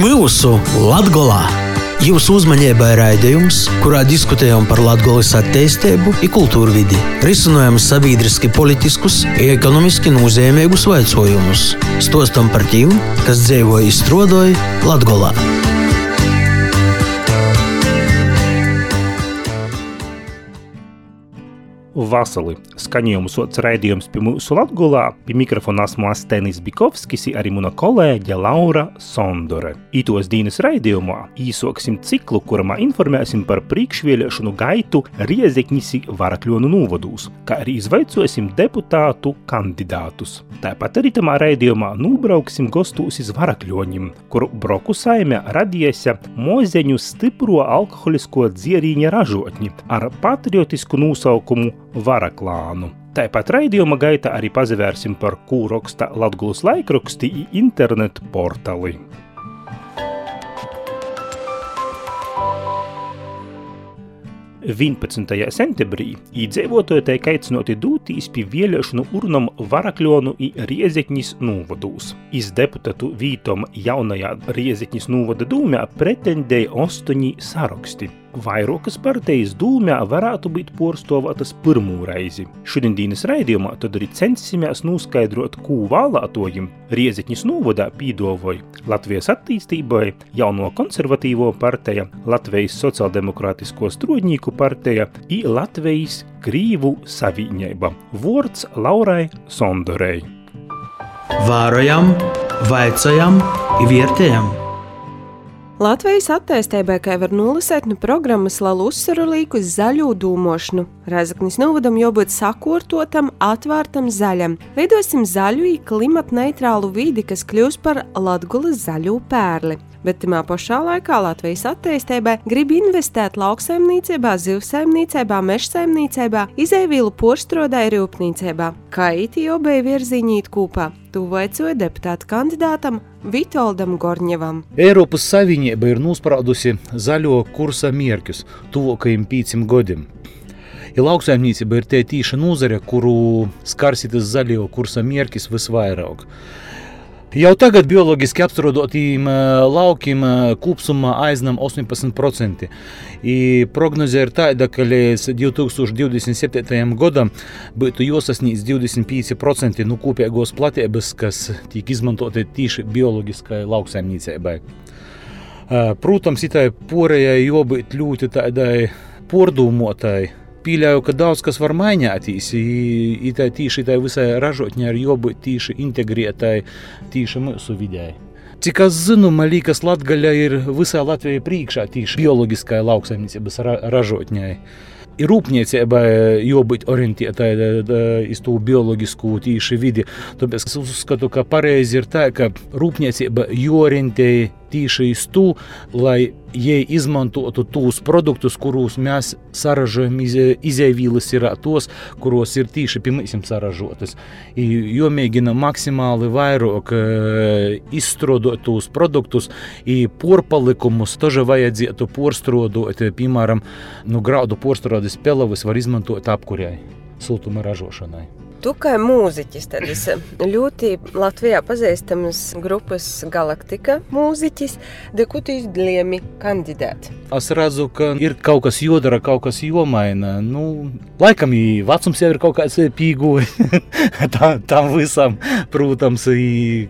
mūsu Latgolā! Jūsu uzmanībai raidījums, kurā diskutējam par Latvijas attīstību, kultūru vidi, risinām sabiedriski, politiskus, ekonomiski nozīmīgus jautājumus, stostam par tiem, kas dzīvo izstrādāja Latvijā. Vasali skaņojumu sots raidījums pie mūsu latgulā, pie mikrofona esmu Astenis Bikovskis, arī muna kolēģe Laura Sondore. Ītos dīnas raidījumā īsoksim ciklu, kurā informēsim par priekšvēlēšanu gaitu Riezekņisi Varakļonu novadūs, kā arī izvaicosim deputātu kandidātus. Tāpat arī tamā raidījumā nūbrauksim gostūs iz Varakļoņim, kuru broku saime radiesa mozeņu stipro alkoholisko dzierīņa ražotņi ar patriotisku nosaukumu Varaklānu. Tāpat raidījuma gaitā arī pazavērsim par kūroksta Latgulas laikraksti internetu portāli. 11. septembrī iedzīvotāji tiek aicināti doties pie vēlēšanu urnām Varakļonu un Riezekņas novadūs. Iz deputātu vītom jaunajā Riezekņas novada dūmē pretendēja astoņi saraksti. Vairākas partijas dūmē varētu būt porcelānas pirmo reizi. Šodienas raidījumā tad arī centīsimies noskaidrot, ko vēlētojiem Riezekņas novadā pīdavoja Latvijas attīstībai, jauno konservatīvo partija, Latvijas sociāldemokrātisko strodņīku partija un Latvijas Krīvu saviņība. Vārds Laurai Sondorei. Vārojam, vaicājam, vērtējam! Latvijas attīstībai, kā var nolasīt no programmas Lalu uzsvaru līku zaļo dūmošanu. Rezaknis novadam jābūt sakortotam, atvērtam zaļam. Veidosim zaļu, klimata neitrālu vidi, kas kļūs par Latgulas zaļo pērli bet tajā pašā laikā Latvijas attīstībai grib investēt lauksaimniecībā, zivsaimniecībā, mežsaimniecībā, izēvielu porstrodai rūpniecībā. Kā īti obai virziņīt kūpā, tuvojoties deputāta kandidātam Vitoldam Gorņevam. Eiropas Savienība ir nospraudusi zaļo kursa mērķus tuvākajiem pīcim gadiem. Ja lauksaimniecība ir tie tīša nozare, kuru skarsitas zaļo kursa mērķis visvairāk. Jau tagad bioloģiski apstrādātiem laukiem kopumā aiznam 18%. I prognoze ir tāda, ka līdz 2027. gadam būtu jāsasniedz 25% no kopīgās platības, kas tiek izmantota tieši bioloģiskai lauksaimniecībai. Protams, tai porējai jābūt ļoti tādai пиля, когда он вормания атис, и это тише, это высо рожать не арьёбы тише, интегри, это тише мы сувидяй. Cik es zinu, Malīkas Latvijā ir visā Latvijā priekšā tieši bioloģiskai lauksaimniecības ražotņai. Ir rūpniecība jābūt orientētai uz to bioloģisku tīši vidi. Tāpēc es uzskatu, ka pareizi ir tā, ka rūpniecība jorientēja tīši uz to, lai jie izmantotu tos produktus, kurus mēs saražojam, izēvīlas ir tos, kuros ir tīši pirmīsim saražotas. Jo mēģina maksimāli vairāk izstrādāt tos produktus, porpalikumus toža vajadzētu porstrodot, piemēram, nu, graudu porstrādes pelavas var izmantot apkurei, siltuma ražošanai. Tu kā mūziķis, tad esi ļoti Latvijā pazīstams grupas Galaktika mūziķis, deku tu izlēmi kandidēt. Es redzu, ka ir kaut kas jodara, kaut kas jomaina. Nu, laikam, vecums jau ir kaut kāds pīgoja tā, tam visam, protams,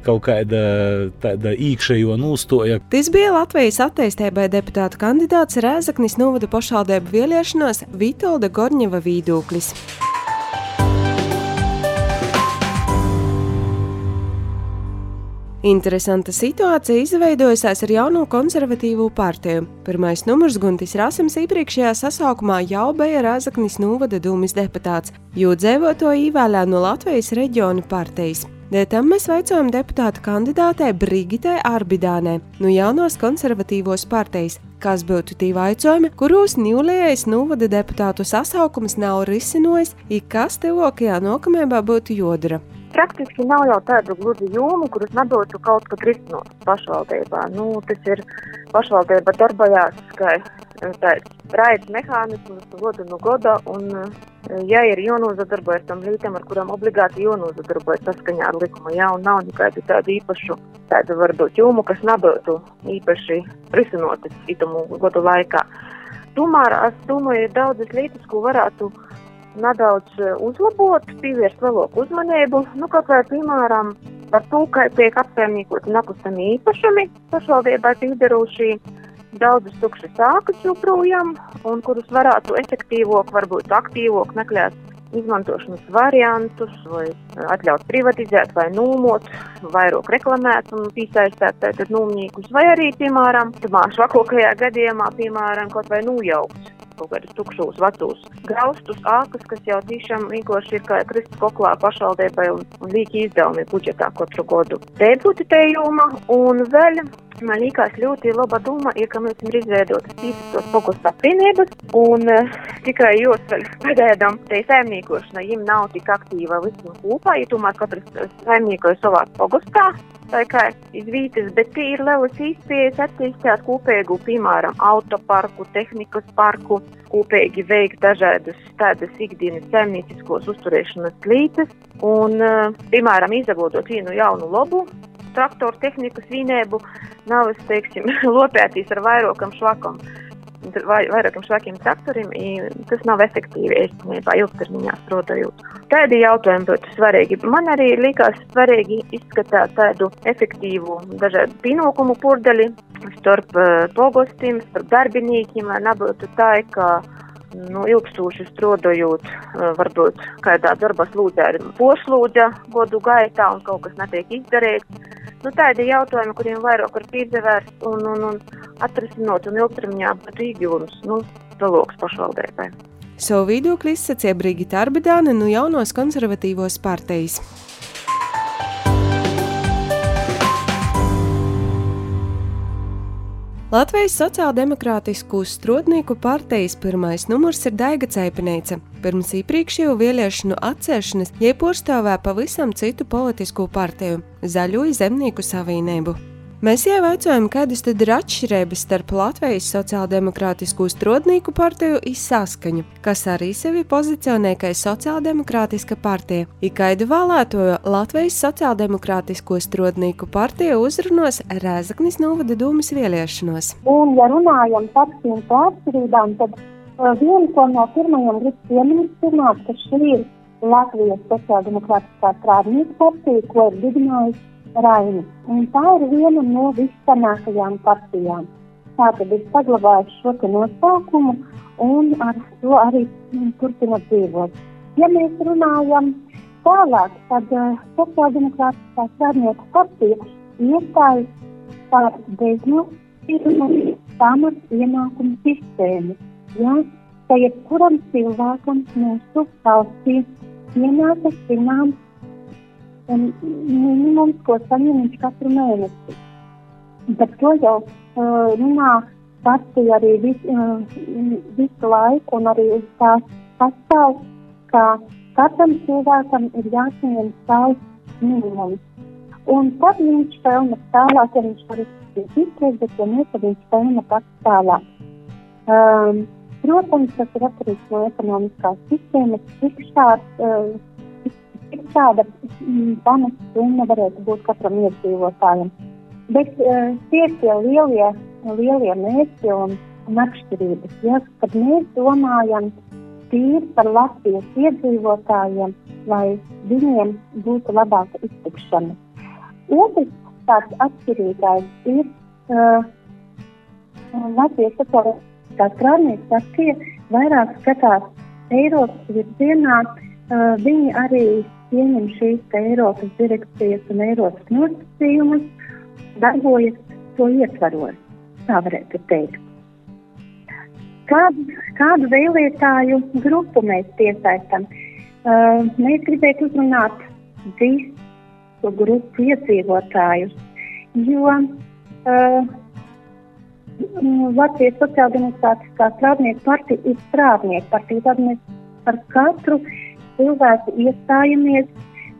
kaut kāda tāda īkšējo nūstoja. Tas bija Latvijas attīstībai deputāta kandidāts Rēzaknis novada pašvaldību vēlēšanās Vitolda Gorņeva vīdūklis. Interesanta situācija izveidojusies ar jauno konservatīvo partiju. Pirmais numurs Guntis Rasims iepriekšējā sasaukumā jau bija Rāzaknis Nūvada dūmis deputāts, jo dzēvoto īvēlē no Latvijas reģiona partijas. Dēļ tam mēs veicojam deputāta kandidātei Brigitai Arbidānē no jaunos konservatīvos partijas, kas būtu tie jautājumi, kuros Nīlējais Nūvada deputātu sasaukums nav risinājis, ir kas tevokajā nākamajā būtu jodara. Praktiski nav jau tādu gluži jomu, kurus nedotu kaut kas risinot pašvaldībā. Nu, tas ir pašvaldība darbojās, ka tāds raids mehānisms, goda no goda, un, ja ir jānozadarbojas tam lītam, ar kuram obligāti jānozadarbojas saskaņā ar likumu, ja, un nav nekādu tādu īpašu, tādu varbūt jūmu, kas nebūtu īpaši risinotas itumu godu laikā. Tomēr es domāju, ir daudzas lietas, ko varētu nedaudz uzlabot, pievērst lielāku uzmanību. Nu, kaut vai, piemēram, par to, ka tiek apsaimniekoti nekustami īpašumi pašvaldībai piederūšie daudzas tukšas sākas joprojām, un kurus varētu efektīvāk, varbūt aktīvāk meklēt izmantošanas variantus, vai atļaut privatizēt, vai nūmot, vairāk reklamēt un piesaistīt tātad nūmniekus, vai arī, piemēram, švakokajā gadījumā, piemēram, kaut vai nūjaukt kaut kādus tukšus, vecus graustus, ākas, kas jau tiešām vienkārši ir kā kristus koklā pašvaldībai un, un līķi izdevumi budžetā katru gadu. Te būtu te joma, un vēl Man liekas, ļoti laba doma ir, ka mēs esam izveidojuši tīstos pogus apvienības, un uh, tikai jūs pagaidām te saimniekošana, viņiem nav tik aktīva visam kopā, ja tomēr katrs saimniekoja savā pogustā, tā kā izvītas, bet tie ir lielas īspējas attīstīt kopēgu, piemēram, autoparku, tehnikas parku, kopīgi veikt dažādas tādas ikdienas saimnieciskos uzturēšanas līdzes, un, uh, piemēram, izavodot vienu jaunu lobu, traktoru tehnikas vienību nav, es teiksim, lopētīs ar vairākam švakam. Vai, vairākiem švakiem traktoriem, tas nav efektīvi īstenībā ilgtermiņā strādājot. Tādi jautājumi būtu svarīgi. Man arī likās svarīgi izskatīt tādu efektīvu dažādu pienākumu pordaļi starp uh, pogostiem, starp darbiniekiem, lai nebūtu tā, ka nu, ilgstoši strādājot, uh, varbūt kādā darba slūdzē ir pošlūdza godu gaitā un kaut kas netiek izdarīts Nu, tādi jautājumi, kuriem vairāk var pievērst un, un, un atrisinot un ilgtermiņā būtu iegūms nu, dalūks pašvaldībai. Savu viedokli izsacīja Brigita Arbidāne no jaunos konservatīvos partijas. Latvijas sociāldemokrātisku strādnieku partijas pirmais numurs ir Daiga Cēpinīca. Pirms iepriekšējo vēlēšanu atcelšanas jie pārstāvē pavisam citu politisku partiju - Zaļo zemnieku savienību. Mēs jau jautājām, kādas tad ir atšķirības starp Latvijas sociāldemokrātisko strodnieku partiju un saskaņu, kas arī sevi pozicionē kā sociāldemokrātiska partija. Ikaidu vēlētojo Latvijas sociāldemokrātisko strodnieku partiju uzrunos Rēzaknis novada dūmas vēlēšanos. Un, ja runājam par šīm pārspīdām, tad uh, viena no pirmajām gribu pieminēt, pirmāt, ka šī ir Latvijas sociāldemokrātiskā strādnieku partija, ko ir dibinājusi Raini. Un tā ir viena no vissanākajām partijām. Tā tad ir saglabājusi šo nosaukumu un ar to arī turpina dzīvot. Ja mēs runājam tālāk, tad uh, Sociāldemokrātiskā strādnieku partija iestājas par beznosīgumu pamat ienākumu sistēmu. Ja, ka jebkuram cilvēkam mūsu valstī pienākas zināms un minimums, ko saņem viņš katru mēnesi. Bet to jau uh, runā partija arī vis, uh, visu laiku, un arī tās pastāv, ka katram cilvēkam ir jāsaņem savs minimums. Un tad viņš pelna tālāk, ja viņš var izdarīt, bet ja ne, tad viņš pelna pats tālāk. Um, protams, tas ir atkarīgs no ekonomiskās sistēmas, cik šāds uh, cik tāda mm, pamata summa varētu būt katram iedzīvotājam. Bet uh, tie ir tie lielie, lielie mērķi un, un atšķirības. Ja, kad mēs domājam tīri par Latvijas iedzīvotājiem, lai viņiem būtu labāka iztikšana. Otrs tāds atšķirīgais ir uh, Latvijas sociālās krāpniecības partija vairāk skatās Eiropas virzienā. Uh, viņi arī pieņem šīs Eiropas direktīvas un Eiropas nosacījumus, darbojas to ietvaros, tā varētu teikt. Kādu, kādu vēlētāju grupu mēs piesaistām? Uh, mēs gribētu uzrunāt visu grupu iedzīvotājus, jo uh, Latvijas sociāldemokrātiskā strādnieku partija ir strādnieku partija. Tad mēs par katru uh, cilvēki iestājamies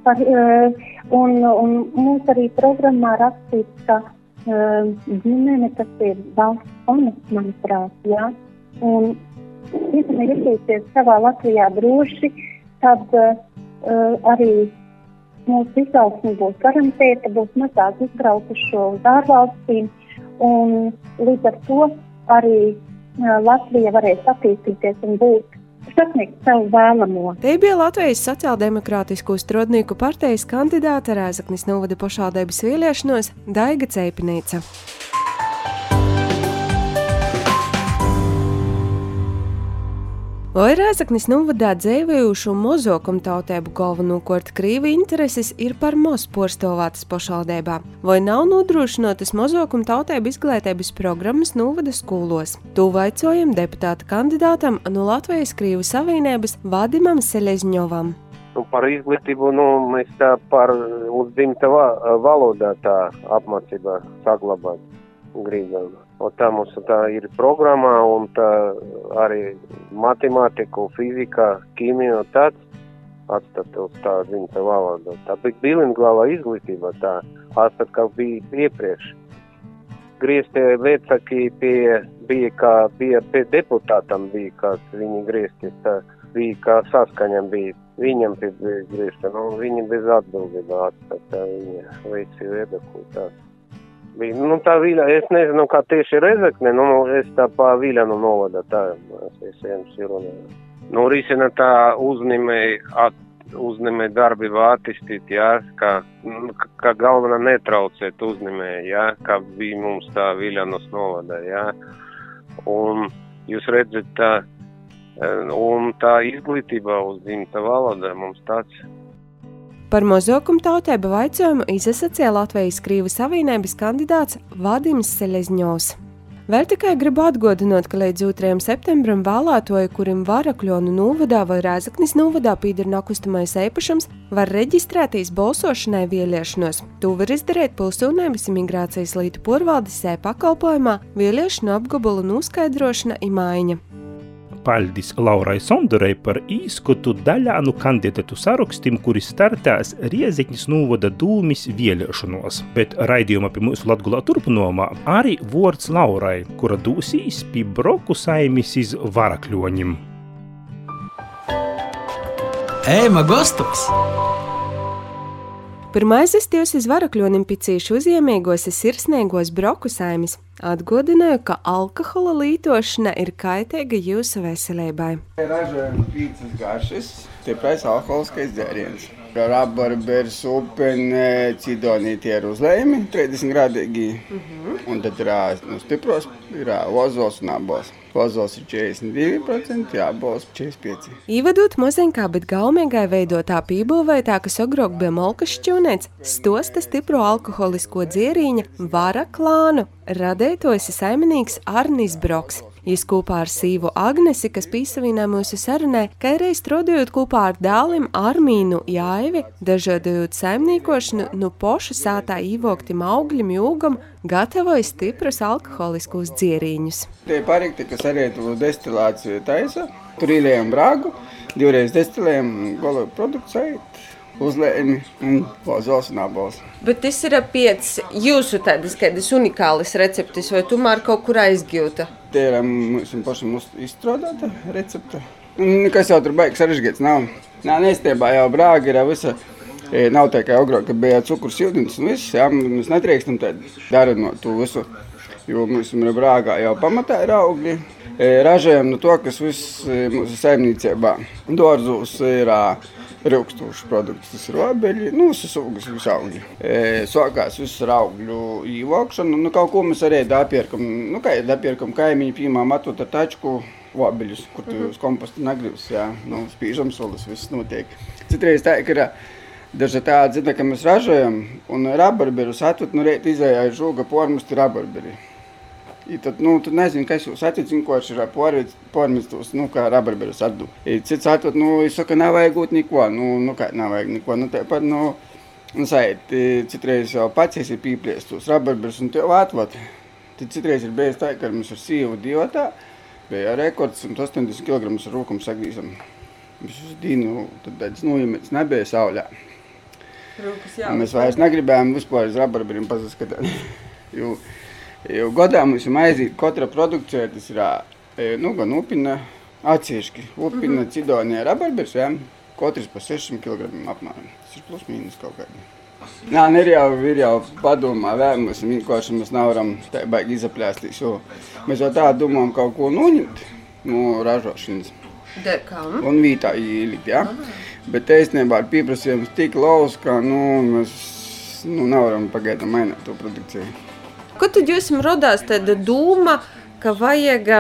par, uh, un, un mums arī programmā rakstīts, ka uh, ģimene tas ir valsts pamats, manuprāt, jā. un visam ir izteikties savā Latvijā droši, tad uh, arī mūsu izaugsme būs garantēta, būs mazāk izbraukušo uz ārvalstīm, un līdz ar to arī uh, Latvija varēs attīstīties un būt sasniegt savu vēlamo. Te bija Latvijas sociāldemokrātisko strodnieku partijas kandidāte Rēzaknis novada pašvaldības vēlēšanos Daiga Ceipinīca. Vai Rēzaknis novadā dzīvojušu mozokumu tautību galvenokārt krīvi intereses ir par Mosporstovātas pašvaldībā, vai nav nodrošinātas mozokumu tautību izglītības programmas novada skolos? To vaicojam deputāta kandidātam no Latvijas Krīvu Savienības Vadimam Selezņovam. Nu, par izglītību nu, mēs tā par uz dzimta valodā tā apmācībā saglabāt gribam. Un tā mums tā ir programmā, un tā arī matemātika, fizika, ķīmija un tāds atstāt uz tā dzimta valoda. Tā bija bilinglāla izglītība, tā atstāt, kā bija iepriekš. Grieztie vecāki pie, bija kā, bija pie deputātam bija, kāds viņi griezties, tā bija kā saskaņam bija. Viņam pie griezta, nu, viņi bez atbildībā atstāt, tā viņa visi viedokļi tāds bija. Nu, tā viļa, es nezinu, kā tieši Rezekne, nu, es tā pa Viļanu novada, tā es visiem runāju. Nu, risina tā uzņēmēji at, uzņēmēji darbību attīstīt, jā, kā, kā galvenā netraucēt uzņēmēji, jā, kā bija mums tā Viļanos novada, jā. Un jūs redzat, tā, un tā izglītība uz dzimta valodā mums tāds Par mozokumu tautību vaicojumu izsacīja Latvijas Krīvu Savienības kandidāts Vadims Seļezņos. Vēl tikai gribu atgādināt, ka līdz 2. septembrim vēlētoju, kurim Varakļonu novadā vai Rēzaknis novadā pīder nekustamais īpašums, var reģistrēties balsošanai vēlēšanos. To var izdarīt pilsonības imigrācijas lītu porvaldes sē pakalpojumā vēlēšanu apgabalu noskaidrošana imaiņa. Paļdis Laurai Sondorei par īskotu daļānu kandidatu sarakstim, kuri startēs Riezikņas novada dūmis vēlēšanos, bet raidījuma pie mūsu Latgulā turpinājumā arī vārds Laurai, kura dūsīs pie broku saimis iz varakļoņim. Ēma Gostoks! Pirmais es jūs uz varakļonim picīšu uzņēmīgos ir sirsnīgos broku saimis. Atgādināju, ka alkohola lietošana ir kaitīga jūsu veselībai. Ražojam pīcis garšas, stiprais alkoholiskais dzēriens. Rabarbers, upene, cidonī tie ir uzlējumi, 30 grādīgi. Mm -hmm. Un tad ir nu, stipros, ir ozols un abols. Ozols ir 42%, abols 45%. Ievadot moziņkā, bet gaumīgai veidotā pībūvētā, kas agrāk bija molkas šķūnēts, stosta stipro alkoholisko dzierīņa vara klānu radētojas saimnieks Arnis Broks. Jis kopā ar sīvu Agnesi, kas pīsavīnā mūsu sarunē, ka reiz strādājot kopā ar dēlim Armīnu Jāivi, dažādojot saimniekošanu, nu pošu sātā īvoktim augļim jūgam, gatavoja stiprus alkoholiskos dzieriņus. Tie parikti, kas arī to destilāciju taisa, tur īlējam brāgu, divreiz destilējam golo produkciju uzlēmi un pozols un abols. Bet tas ir pieci jūsu tādas kādas unikālas receptes, vai tomēr kaut kur aizgūta? Tie ir mums pašam izstrādāta recepte. Nekas jau tur baigs sarežģīts nav. Nā, nestiebā jau brāga ir visa. Nav tā kā agrāk, ka bija cukurs, ūdens un viss. Jā, mēs nedrīkstam tādu darīt no to visu. Jo mums ir brāgā jau pamatā ir augļi. Ražējam no to, kas viss mūsu saimniecībā. Dārzos ir Rūkstošs produkts, tas ir abeļi, nu, visas augas, visas augļi. E, sākās viss ar augļu īvākšanu, nu, kaut ko mēs arī dapierkam, nu, kā dapierkam kaimiņu, piemēram, atot ar tačku vabeļus, kur tu mm -hmm. uz kompostu negribas, jā, nu, spīžam solis, viss notiek. Citreiz tā, ka ir daži tādi zina, ka mēs ražojam, un rabarberus atved, nu, reit izējā žoga pormusti rabarberi. I tad, nu, tad nezinu, kas jūs ko ir pārmestos, nu, kā rabarberus atdu. I cits atvot, nu, es saku, nevajag būt neko, nu, nu, kā nevajag neko, nu, tāpat, nu, nu, sait, citreiz jau pats esi pīpliestos rabarberus un tev atvot. Tad citreiz ir bijis tā, ka mums ar sīvu divatā bija rekords 180 kg ar rūkumu sagrīzam. Visus dīnu, tad tāds nojumets nebija saulē. Rūkas, jā. Mēs vairs negribējām vispār uz rabarberiem pasaskatāt. Jo, gadā mums ir aiziet katra produkcija, tas ir nu, gan upina atsevišķi. Upina, Mhm. cidonija, rabarbers, jā. Katrs pa 600 kg apmēram. Tas ir plus mīnus kaut kādi. Nā, ne ir jau, ir jau padomā, vēlamies, vienkārši mēs nevaram tā baigi izaplēstīt, jo mēs jau tā domājam kaut ko noņemt no ražošanas Dekam. un vītā ielikt, jā. Bet īstenībā ar pieprasījums tik lauz, ka, nu, mēs, nu, nevaram pagaidām mainīt to produkciju. Ko tad jums radās tāda doma, ka vajag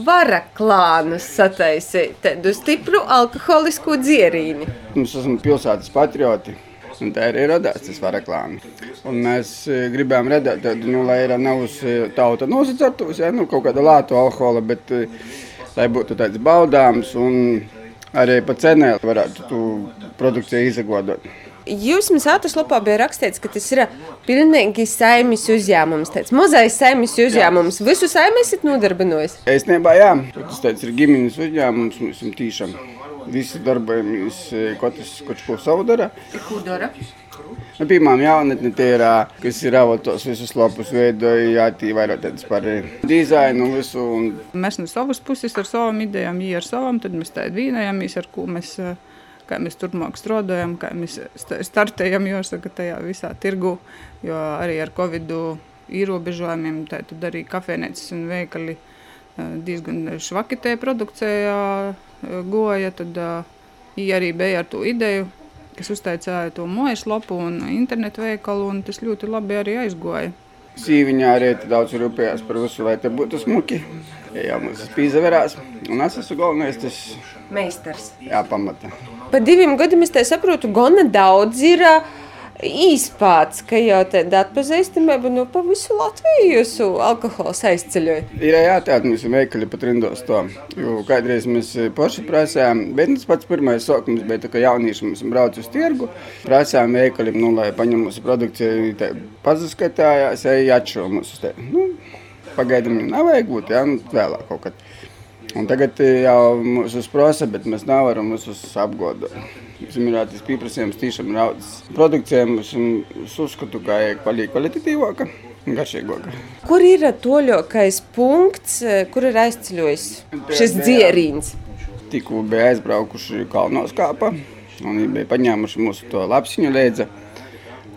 varaklānus sataisīt, tādu stipru alkoholisku dzierīni? Mēs esam pilsētas patrioti. Un tā arī radās tas varaklāns. Mēs e, gribējām redzēt, tādu, nu, lai ir nevis e, tauta nosacertos, ja, nu, kaut kāda lāta alkohola, bet lai būtu tāds baudāms un arī pa cenē varētu tu produkciju izagodot. Jūs mums autoslopā bija rakstīts, ka tas ir pilnīgi saimnes uzņēmums, mazais saimnes uzņēmums. Visu saimnes esat nodarbinājis? Īstenībā, jā, tas tāds ir ģimenes uzņēmums, mēs esam tīšām. Visi darbojamies, e, katrs kaut ko savu dara. Ko dara? Nu, Piemēram, jaunatne tie ir, kas ir avotos visus lapus veidoja, jātīvairo tāds par e, dizainu visu. Un Mēs no savas puses ar savām idejām, viņi ar savām, tad mēs tā vienojamies, ar ko mēs, eh, kā mēs turpmāk strādājam, kā mēs sta- startējam, jāsaka, tajā visā tirgu, jo arī ar Covid ierobežojumiem, tad arī kafejnīcas un veikali diezgan švaki tajā produkcijā goja, tad viņi arī bija ar to ideju, kas uztaicāja to mojas lapu un internetu veikalu, un tas ļoti labi arī aizgoja. Sīviņā arī daudz rūpējās par visu, lai te būtu smuki. Jā, mums tas pīzaverās. Un es esmu galvenais, tas Meistars. jāpamata. Pa diviem gadiem es te saprotu, gana daudz ir ā, īspāts, ka jau tāda atpazīstamība nu, pa visu Latviju jūsu alkohols aizceļoja. Ir jātāda mums veikali pat rindos to. Jo kādreiz mēs paši prasējām, bet tas pats pirmais sākums bija, ka jaunieši mums brauc uz tirgu. Prasējām veikalim, nu, lai paņem mūsu produkciju, pazaskatājās, ej atšo mūsu te. Nu, pagaidām nevajag būt, jā, nu, vēlāk kaut kad. Un tagad eh, jau mums prasa, bet mēs nevaram visus apgodot. Ir tas pieprasījums tiešām raudzes. Produkcija mums es uzskatu, ka ir paliek kvalitatīvāka garšīgāka. Kur ir toļākais punkts, ā, kur ir aizceļojis šis dzierīns? Tikko bija aizbraukuši kalnos kāpa un viņi bija paņēmuši mūsu to lapsiņu lēdzi.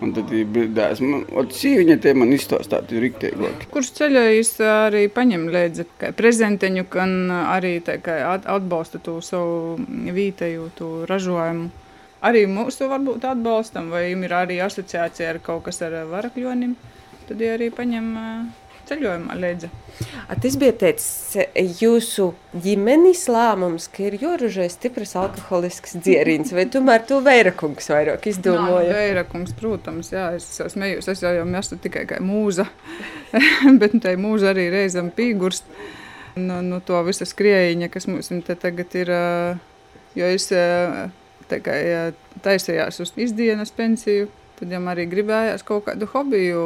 Un tad bija un sīviņa te man izstāstīja riktīgāk. Kurš ceļojis arī paņem līdzi kā prezenteņu, gan arī tā kā at- atbalsta to savu vietēju ražojumu. Arī mūsu varbūt atbalstam, vai jums ir arī asociācija ar kaut kas ar varakļonim, tad viņi arī paņem ceļojumā līdzi. Tas bija tāds jūsu ģimenes lēmums, ka ir jāražojas stiprs alkoholisks dzierīns, vai tomēr to vairakungs vairāk izdomāja? Vairakungs, protams, jā, es smējos, es jau jau esmu tikai kā mūza, bet tai mūza arī reizam pīgurst. No, no to visa skriejiņa, kas mums te tagad ir, jo es jā, taisījās uz izdienas pensiju, tad jām arī gribējās kaut kādu hobiju,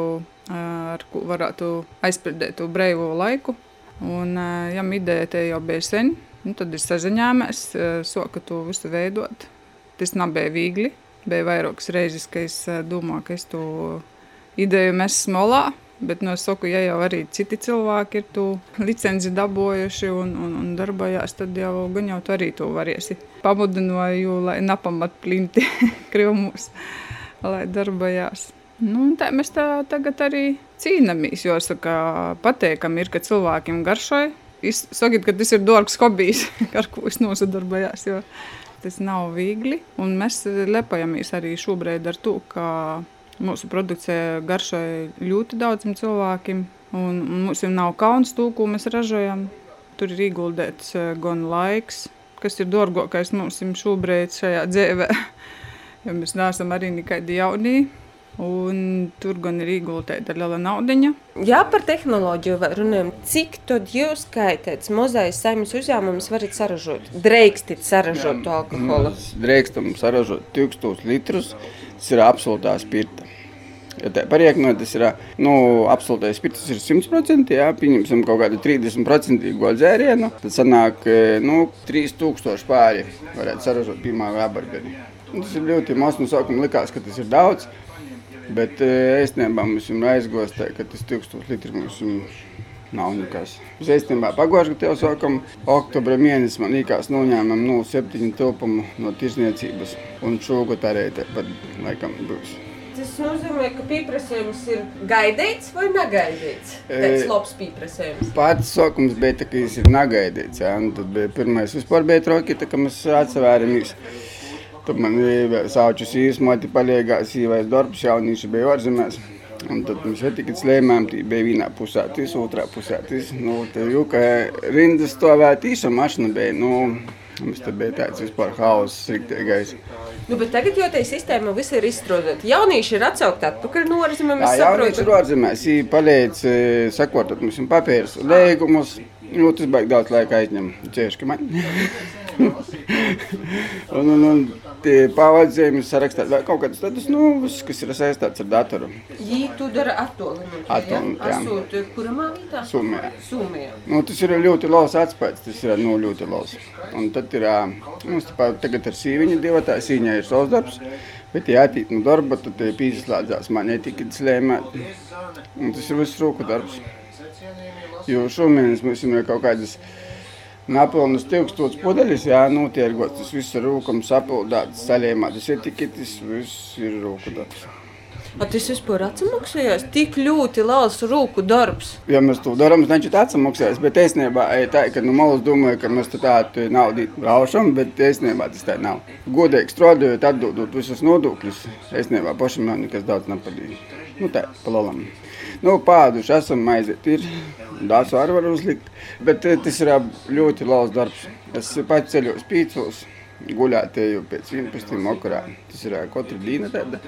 ar ko varētu aizpildīt to brīvo laiku. Un jām ideja te jau bija sen, nu, tad es saziņāmies, soka to visu veidot. Tas nebija viegli. Bija vairākas reizes, ka es domāju, ka es to ideju mesu smolā. Bet no es saku, ja jau arī citi cilvēki ir to licenci dabūjuši un, un, un darbojās, tad jau gan jau tu arī to variesi. Pamudināju, lai nepamat plimti krivmus, lai darbojās. Nu, tā mēs tā tagad arī cīnāmies, jo saka, pateikami ir, ka cilvēkiem garšoja. Saku, ka tas ir dārgs hobijs, ar ko es nosadarbojos, jo tas nav viegli. Un mēs lepojamies arī šobrīd ar to, ka Mūsu produkcija garšoja ļoti daudziem cilvēkiem, un, un mums jau nav kauns to, ko mēs ražojam. Tur ir ieguldīts eh, gan laiks, kas ir dārgākais mums šobrīd šajā dzīvē, jo mēs neesam arī nekādi jauni. Un tur gan ir ieguldīta liela naudiņa. Jā, par tehnoloģiju runājam. Cik tad jūs, kā tāds mazais saimnes uzņēmums, varat saražot? Drīkstat saražot to alkoholu? Mēs drīkstam saražot 1000 litrus. Tas ir absolūtā spirta. Ja tā parieknot, tas ir nu, absolūtais spirts, tas ir 100%. Jā, pieņemsim kaut kādu 30% dzērienu. Tad sanāk nu, 3000 pāri varētu saražot pirmā rabarberi. Tas ir ļoti maz. No sākuma likās, ka tas ir daudz. Bet īstenībā mums ir aizgūst, ka tas 1000 litri mums nav nekas. Īstenībā pagājušajā gadā jau sākam oktobra mēnesī, man liekas, noņēmām 0,7 tilpumu no tirzniecības, un šogad arī tāpat laikam būs. Tas nozīmē, ka pieprasījums ir gaidīts vai negaidīts. Tas ir labs pieprasījums. Pats sākums bija tā, ka viņš ir negaidīts. Ja? Un tad bija pirmais vispār bija troki, tā, ka mēs atsevērāmies. Tad man bija saučus īsmoti paliekās īvais darbs, jaunieši bija ārzemēs. Un tad mēs tikai slēmām, tī bija vienā pusē, tīs otrā pusē. Tīs, nu, tā jau, ka rindas stāvēt īsa mašana bija, nu, mums te bija tāds vispār hauss, riktīgais. Nu, bet tagad jau tā sistēma viss ir izstrādāta. Jaunieši ir atsaukti atpakaļ no ārzemēm. Jā, jaunieši ir ārzemēs. Viņi palīdz sakotot mums papīrus, lēgumus. Nu, tas baigi daudz laika aizņem. Cieši, ka man. un, un, un tie pavadzējumi sarakstāt vēl kaut kādus tādus, nu, viss, kas ir saistāts ar datoru. Jī tu dara attolinot. Attolinot, jā. Asūt, kuramā vietā? Sumijā. Sumijā. Nu, tas ir ļoti labs atspējas, tas ir nu, ļoti labs. Un tad ir, mums tāpā, tagad ar sīviņu divi, tā sīņā ir savs darbs. Bet, ja atīt no darba, tad pīzslēdzās man netika slēmēt. Un tas ir viss rūku darbs. Jo šomēnes mums ir kaut kādas Napilnas tūkstotis pudeļus, jā, notiergots, tas viss ir rūkam sapildāts, saļēmātas etiketes, viss ir rūku darbs. A, tas vispār atsamaksājās tik ļoti liels rūku darbs. Ja mēs to darām, tad viņš atsamaksājas, bet īstenībā tā, ka no malas domāju, ka mēs tādu naudu braušam, bet īstenībā tas tā nav. Godīgi strādājot, atdodot visus nodokļus, īstenībā pašam jau nekas daudz nepadīja. Nu tā, pa lalam. Nu, pāduši esam aiziet ir, dāsu arī var uzlikt, bet tas ir ļoti liels darbs. Es pats ceļos pīcos, guļātēju pēc 11. okurā. Tas ir katru dienu tāda.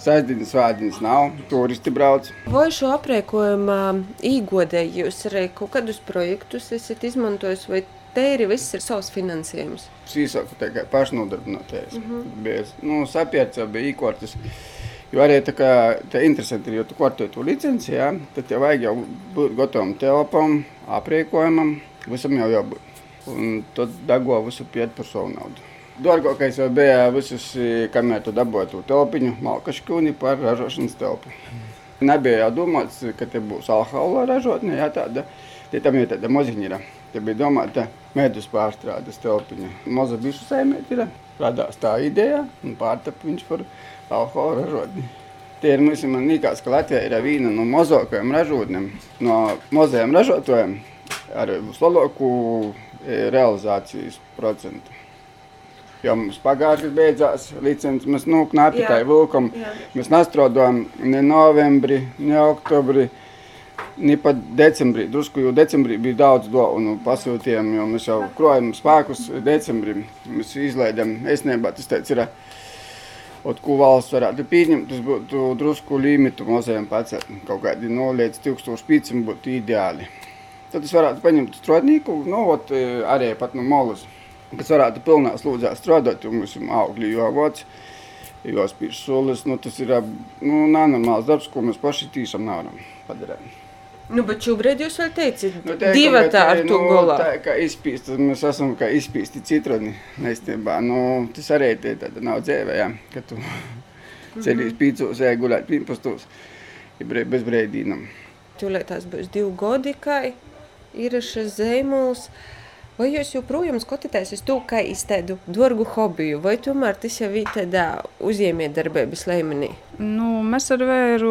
Sēdienas, svētdienas nav, turisti brauc. Vai šo aprēkojumā īgodēji jūs arī kaut kādus projektus esat izmantojis, vai te ir viss ir savs finansējums? Sīsāku tikai pašnodarbinātais. Mm -hmm. Bija, nu, sapiecā bija īkortas. Jo arī kā tā interesanti jo tu kortē to licenci, ja, tad tev vajag jau būt gatavam telpam, aprīkojumam, visam jau jābūt. Un tad dago visu piet par savu naudu. Dārgākais jau bija visus, kamēr tu dabūji to telpiņu, malkaškūni par ražošanas telpu. Nebija jau domāts, ka te būs alkohola ražotne, ja tāda, tie tam ir tāda moziņa. Te bija domāta medus pārstrādes telpiņa. Moza bišu ir, radās tā ideja un pārtap viņš par alkohola ražotni. Tie ir mums, man liekas, ka Latvija ir viena no mazākajām ražotnēm, no mazajiem ražotājiem ar vislielāko realizācijas procentu. Jo mums pagājušajā gadā beidzās licences, mēs nu knapi tai vilkam. Mēs nestrādājam ne novembrī, ne oktobrī, ne pat decembrī. Drusku jau decembrī bija daudz dāvanu pasūtījām, jo mēs jau krojam spēkus decembrī. Mēs izlaidām, es nebā tas teica, ir Ot, ko valsts varētu pieņemt, tas būtu drusku limitu mazajam pacelt. Kaut kādi no līdz 1500 būtu ideāli. Tad es varētu paņemt strādnieku, nu, ot, arī pat no molas, kas varētu pilnā slūdzā strādāt, jo mums ir augļi jāvoc, jāspīš solis. Nu, tas ir nu, nenormāls darbs, ko mēs paši tīšām nevaram padarīt. Nu, bet šobrīd jūs vēl teicat, Nu, divi tā ar to golā. Tā kā izpīsti, mēs esam kā izpīsti citroni, neistībā. Nu, tas arī tie tāda nav dzēvē, jā, ka tu ceļīs pīcos, ej gulēt pīmpastos, ja bez brēdīnam. Tūlīt tās būs divi gadi, kā ir šis zīmols. Vai jūs joprojām skatāties uz to, kā izteidu dārgu hobiju, vai tomēr tas jau ir tādā uzņēmējdarbības līmenī? Nu, mēs ar vēru,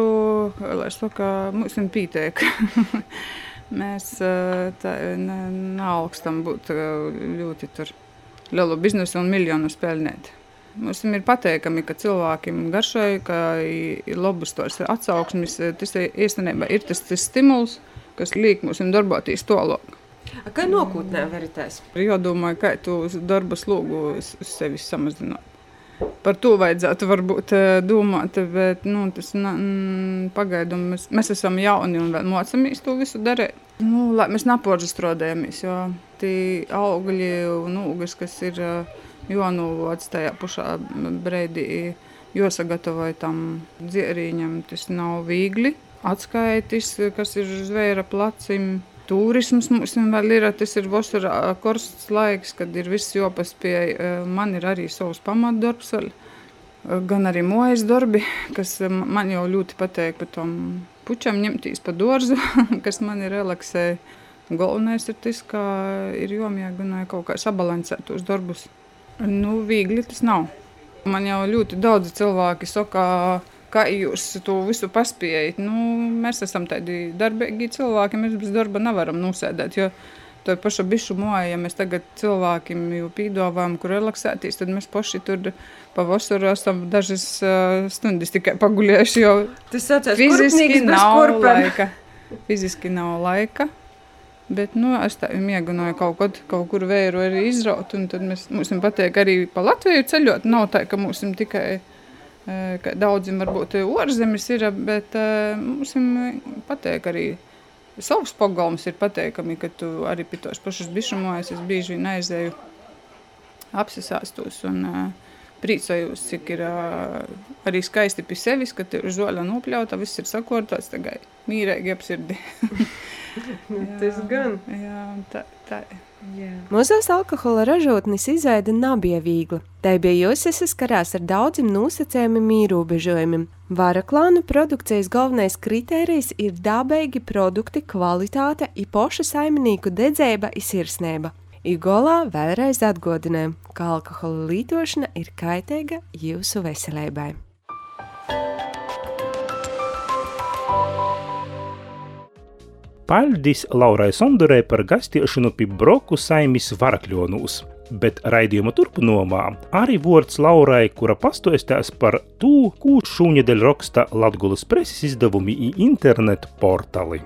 lai es to kā mums pīteik. mēs eh, tā, ne, neaugstam būt eh, ļoti tur lielu biznesu un miljonu spēlēt. Mums ir pateikami, ka cilvēkiem garšai, ka ir labas tos atsauksmes. Tas īstenībā ir tas, tas stimuls, kas liek mums darboties tālāk. A, Kā nākotnē veritēs? Jādomā, kā tu darba slogu sevi samazināt. Par to vajadzētu varbūt eh, domāt, bet nu, tas pagaidām mēs, mēs esam jauni un vēl mācāmies to visu darīt. Nu, lai mēs nepožastrādājamies, jo tie augļi un ūgas, kas ir eh, jānovāc tajā pašā brīdī, jāsagatavo tam dzērīņam, tas nav viegli. Atskaitis, kas ir zvēra placim, Turisms mums vēl ir, tas ir vasarā karsts laiks, kad ir viss jopaspēj. Man ir arī savs pamatdarbs vēl, gan arī mojas darbi, kas man jau ļoti patīk par tom pučam ņemtīs pa dārzu, kas man ir relaksēja. Galvenais ir tas, ka ir jāmēģina kaut kā sabalansēt tos darbus. Nu, viegli tas nav. Man jau ļoti daudz cilvēki saka, kā jūs to visu paspējat. Nu, mēs esam tādi darbīgi cilvēki, mēs bez darba nevaram nosēdēt. Jo to pašu bišu moju, ja mēs tagad cilvēkiem jau pīdovām, kur relaksēties, tad mēs paši tur pavasaru esam dažas uh, stundas tikai paguļējuši, jo Tas saucās fiziski nav laika. Fiziski nav laika. Bet nu, es tā mēģināju kaut, kaut, kaut kur vēju arī izraut. Tad mēs, mums patīk arī pa Latviju ceļot. Nav tā, ka mums ir tikai ka daudziem varbūt ārzemes ir, bet eh, mums patīk arī savs pagalms ir pateikami, ka tu arī pie tos pašus bišumojas, es bieži vien aizēju apsisāstos un uh, priecājos, cik ir uh, arī skaisti pie sevis, ka ir žoļa nopļauta, viss ir sakortots, tagad mīrēgi apsirdi. Tas gan. Jā, tā, tā. Mūsos alkohola ražotnes izveide nebija viegla. Tai bija jāsaskarās ar daudziem nosacījumiem, ierobežojumiem. Varaklānu produkcijas galvenais kritērijs ir dabīgi produkti, kvalitāte, ir poša saimnieku dedzēba, ir sirsnība. Igolā vēlreiz atgādinājām, ka alkohola lietošana ir kaitīga jūsu veselībai. Paldies Laurai Sondorē par gastiešanu pie broku saimis varakļonūs. Bet raidījuma turpinājumā arī vārds Laurai, kura pastoistās par to, ko šūnedēļ raksta Latgulas preses izdevumi i internetu portāli.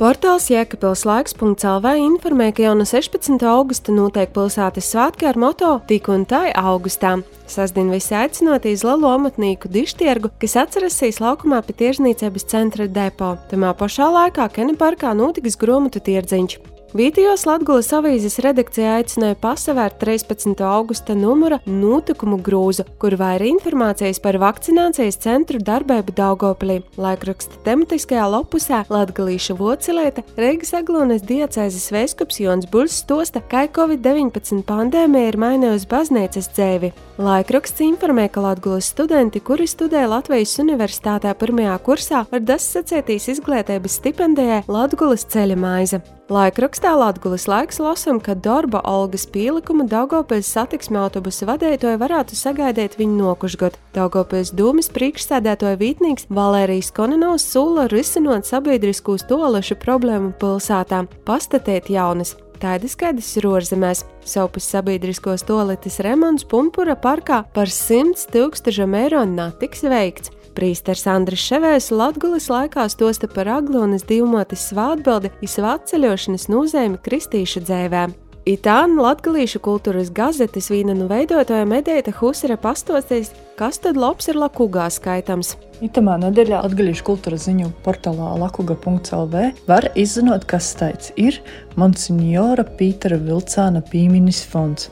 Portāls Jēkabils laiks.lv informē, ka jau no 16. augusta notiek pilsētas svētki ar moto Tik un tai augustā. Sasdien visi aicināti uz lielu amatnieku dištiergu, kas atcerasīs laukumā pie tiežniecības centra depo. Tamā pašā laikā Keniparkā notiks gromatu tirdziņš. Vietējos Latvijas avīzes redakcija aicināja pasavērt 13. augusta numura notikumu grūzu, kur vairāk informācijas par vakcinācijas centru darbību Daugopilī. Laikraksta tematiskajā lapusē Latgalīša vocilieta Reigas Aglonas diecēzes vēskups Jons Buļs stosta, kā Covid-19 pandēmija ir mainījusi baznīcas dzēvi. Laikraksts informē, ka Latvijas studenti, kuri studē Latvijas Universitātē pirmajā kursā, var dasacētīs izglītības stipendijai Latvijas ceļa maize. Laikrakstā Latvijas laiks lasām, ka darba Olgas pielikuma Daugopils satiksme autobusu vadītāji varētu sagaidīt viņu nokušgot. Daugopils dūmis priekšsēdētāja vītnīgs Valērijas Konenovs sula risinot sabiedriskos toalešu problēmu pilsētā, pastatēt jaunas. Tāda skaidrs ir ārzemēs. Saupes sabiedriskos toaletes remonts Pumpura parkā par 100 tūkstošiem eiro netiks veikts. Prīsters Andris Ševējs Latgulis laikā stosta par Aglonas divmotes svātbildi izsvātceļošanas nozīmi kristīšu dzēvēm. Itāna latgalīšu kultūras gazetes vīna nu veidotāja Medēta Husera pastostīs, kas tad labs ir lakugā skaitams. Itamā nedēļā atgaļīšu kultūras ziņu portālā lakuga.lv var izzinot, kas taits ir Monsignora Pītera Vilcāna pīminis fonds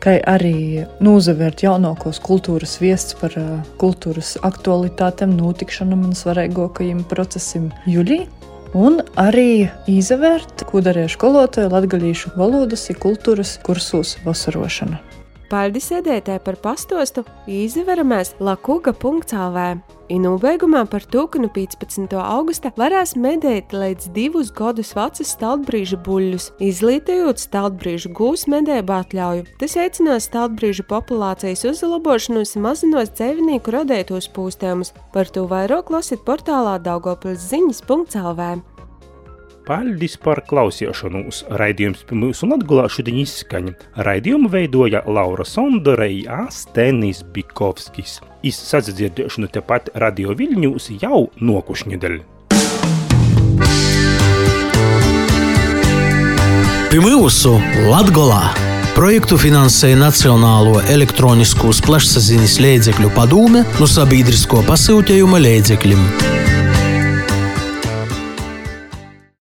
kā arī nozavērt jaunākos kultūras viests par kultūras aktualitātēm, notikšanām un svarīgākajiem procesiem jūlijā. Un arī izvērt, ko darīja skolotāji latgadījušu valodas un kultūras kursos vasarošana. Paldies sēdētē par pastostu izveramies lakuga.lv. Inūbeigumā par to, ka no 15. augusta varēs medēt līdz divus gadus vecus stāvbrīža buļļus, izglītojot stāvbrīžu gūs medēbu atļauju. Tas veicinās stāvbrīžu populācijas uzlabošanos un mazinos dzīvnieku radētos pūstējumus. Par to vairāk lasiet portālā Daugopils ziņas.lv. Paldies par klausīšanos! Raidījums pie mūsu Latvijā šodien izskaņa. Raidījumu veidoja Laura Sondore un Stenis Bikovskis. Izsadzirdēšanu tepat Radio Viļņūs jau nokušņedēļ. Pie mūsu Latvijā! Projektu finansēja Nacionālo elektronisko plašsaziņas līdzekļu padome no sabiedrisko pasūtījuma līdzekļiem.